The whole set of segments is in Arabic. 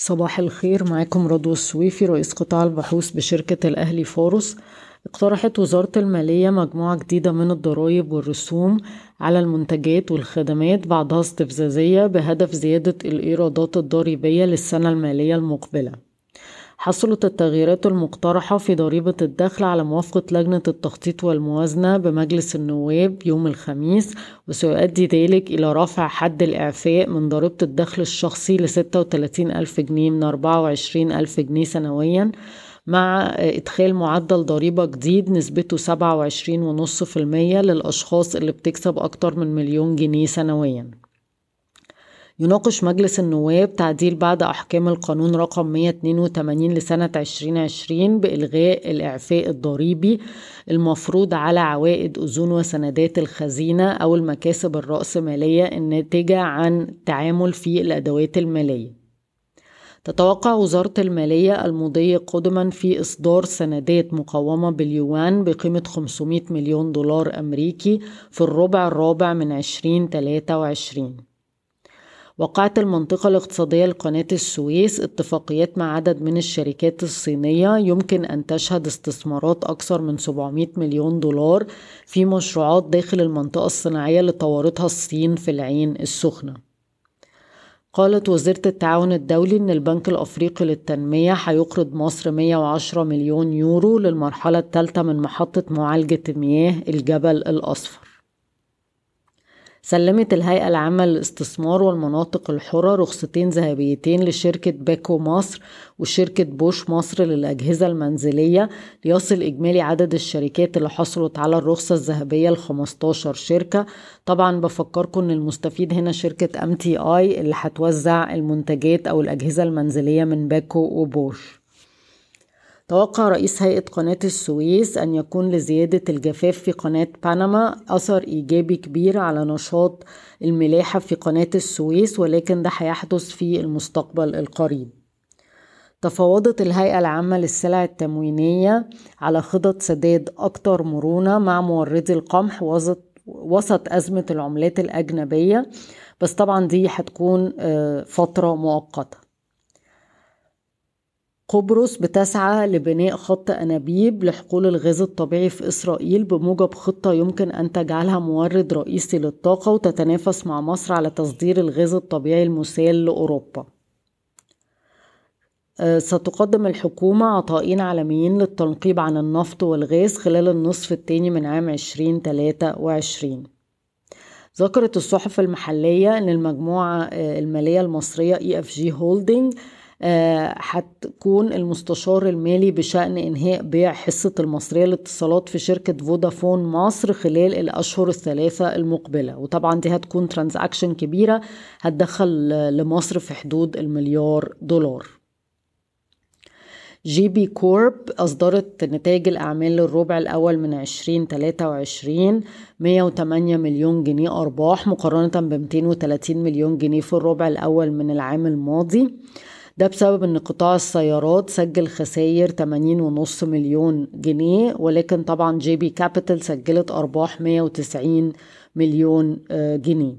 صباح الخير معاكم رضوى السويفي رئيس قطاع البحوث بشركة الأهلي فاروس. اقترحت وزارة المالية مجموعة جديدة من الضرائب والرسوم على المنتجات والخدمات بعضها استفزازية بهدف زيادة الإيرادات الضريبية للسنة المالية المقبلة. حصلت التغييرات المقترحة في ضريبة الدخل على موافقة لجنة التخطيط والموازنة بمجلس النواب يوم الخميس وسيؤدي ذلك إلى رفع حد الإعفاء من ضريبة الدخل الشخصي لستة وتلاتين ألف جنيه من أربعة وعشرين ألف جنيه سنويا مع إدخال معدل ضريبة جديد نسبته سبعة وعشرين ونص في المية للأشخاص اللي بتكسب أكتر من مليون جنيه سنويا. يناقش مجلس النواب تعديل بعد أحكام القانون رقم 182 لسنة 2020 بإلغاء الإعفاء الضريبي المفروض على عوائد أذون وسندات الخزينة أو المكاسب الرأسمالية الناتجة عن التعامل في الأدوات المالية. تتوقع وزارة المالية المضي قدما في إصدار سندات مقومة باليوان بقيمة 500 مليون دولار أمريكي في الربع الرابع من 2023 وقعت المنطقة الاقتصادية لقناة السويس اتفاقيات مع عدد من الشركات الصينية يمكن أن تشهد استثمارات أكثر من 700 مليون دولار في مشروعات داخل المنطقة الصناعية اللي طورتها الصين في العين السخنة. قالت وزيرة التعاون الدولي إن البنك الأفريقي للتنمية هيقرض مصر 110 مليون يورو للمرحلة الثالثة من محطة معالجة مياه الجبل الأصفر. سلمت الهيئة العامة للاستثمار والمناطق الحرة رخصتين ذهبيتين لشركة باكو مصر وشركة بوش مصر للأجهزة المنزلية ليصل إجمالي عدد الشركات اللي حصلت على الرخصة الذهبية ل 15 شركة. طبعا بفكركم إن المستفيد هنا شركة MTI اللي هتوزع المنتجات أو الأجهزة المنزلية من بيكو وبوش. توقع رئيس هيئة قناة السويس أن يكون لزيادة الجفاف في قناة بنما أثر إيجابي كبير على نشاط الملاحة في قناة السويس ولكن ده هيحدث في المستقبل القريب. تفاوضت الهيئة العامة للسلع التموينية على خطط سداد أكثر مرونة مع موردي القمح وسط أزمة العملات الأجنبية بس طبعا دي هتكون آه، فترة مؤقتة. قبرص بتسعى لبناء خط أنابيب لحقول الغاز الطبيعي في إسرائيل بموجب خطة يمكن أن تجعلها مورد رئيسي للطاقة وتتنافس مع مصر على تصدير الغاز الطبيعي المسال لأوروبا. آه، ستقدم الحكومة عطائين عالميين للتنقيب عن النفط والغاز خلال النصف الثاني من عام 2023 ذكرت الصحف المحلية أن المجموعة آه، المالية المصرية EFG Holding هتكون المستشار المالي بشأن إنهاء بيع حصة المصرية للاتصالات في شركة فودافون مصر خلال الأشهر الثلاثة المقبلة. وطبعا دي هتكون transaction كبيرة هتدخل لمصر في حدود المليار دولار. GB Corp أصدرت نتائج الأعمال للربع الأول من 2023 108 مليون جنيه أرباح مقارنة ب 230 مليون جنيه في الربع الأول من العام الماضي. ده بسبب إن قطاع السيارات سجل خسائر 80.5 مليون جنيه ولكن طبعا GB Capital سجلت أرباح 190 مليون آه، جنيه.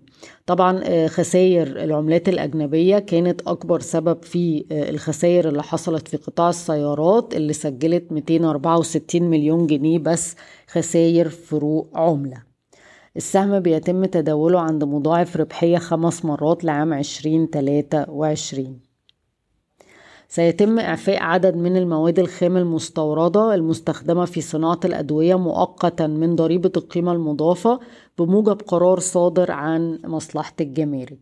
طبعا آه، خسائر العملات الأجنبية كانت أكبر سبب في آه، الخسائر اللي حصلت في قطاع السيارات اللي سجلت 264 مليون جنيه بس خسائر فروق عملة. السهم بيتم تداوله عند مضاعف ربحية خمس مرات لعام 2023 سيتم إعفاء عدد من المواد الخام المستوردة المستخدمة في صناعة الأدوية مؤقتا من ضريبة القيمة المضافة بموجب قرار صادر عن مصلحة الجمارك.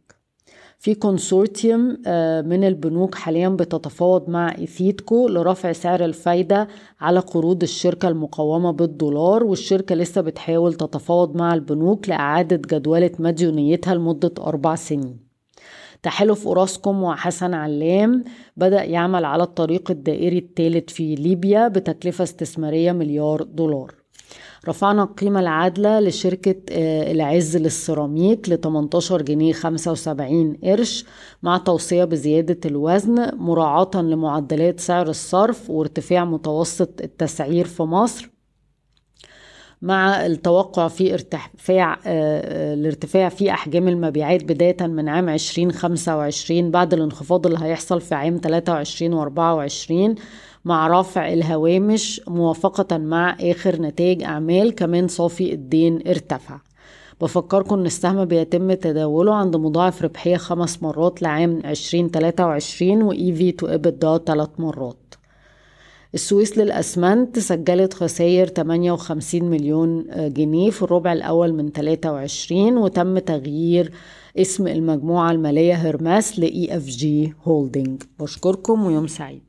في كونسورتيوم آه، من البنوك حاليا بتتفاوض مع إيثيتكو لرفع سعر الفايدة على قروض الشركة المقومة بالدولار والشركة لسه بتحاول تتفاوض مع البنوك لإعادة جدولة مديونيتها لمدة أربع سنين. تحالف أوراسكوم وحسن علام بدأ يعمل على الطريق الدائري الثالث في ليبيا بتكلفة استثمارية مليار دولار. رفعنا القيمة العادلة لشركة آه، العز للسيراميك ل 18 جنيه 75 قرش مع توصية بزيادة الوزن مراعاة لمعدلات سعر الصرف وارتفاع متوسط التسعير في مصر. مع التوقع في ارتفاع الارتفاع في أحجام المبيعات بداية من عام 2025 بعد الانخفاض اللي هيحصل في عام 23 و 24 مع رفع الهوامش موافقة مع آخر نتائج أعمال كمان صافي الدين ارتفع. بفكركم إن السهم بيتم تداوله عند مضاعف ربحية خمس مرات لعام 2023 و EV to EBITDA ثلاث مرات. السويس للأسمنت سجلت خسائر 58 مليون جنيه في الربع الأول من 23 وتم تغيير اسم المجموعة المالية هيرميس ل EFG Holding بشكركم ويوم سعيد.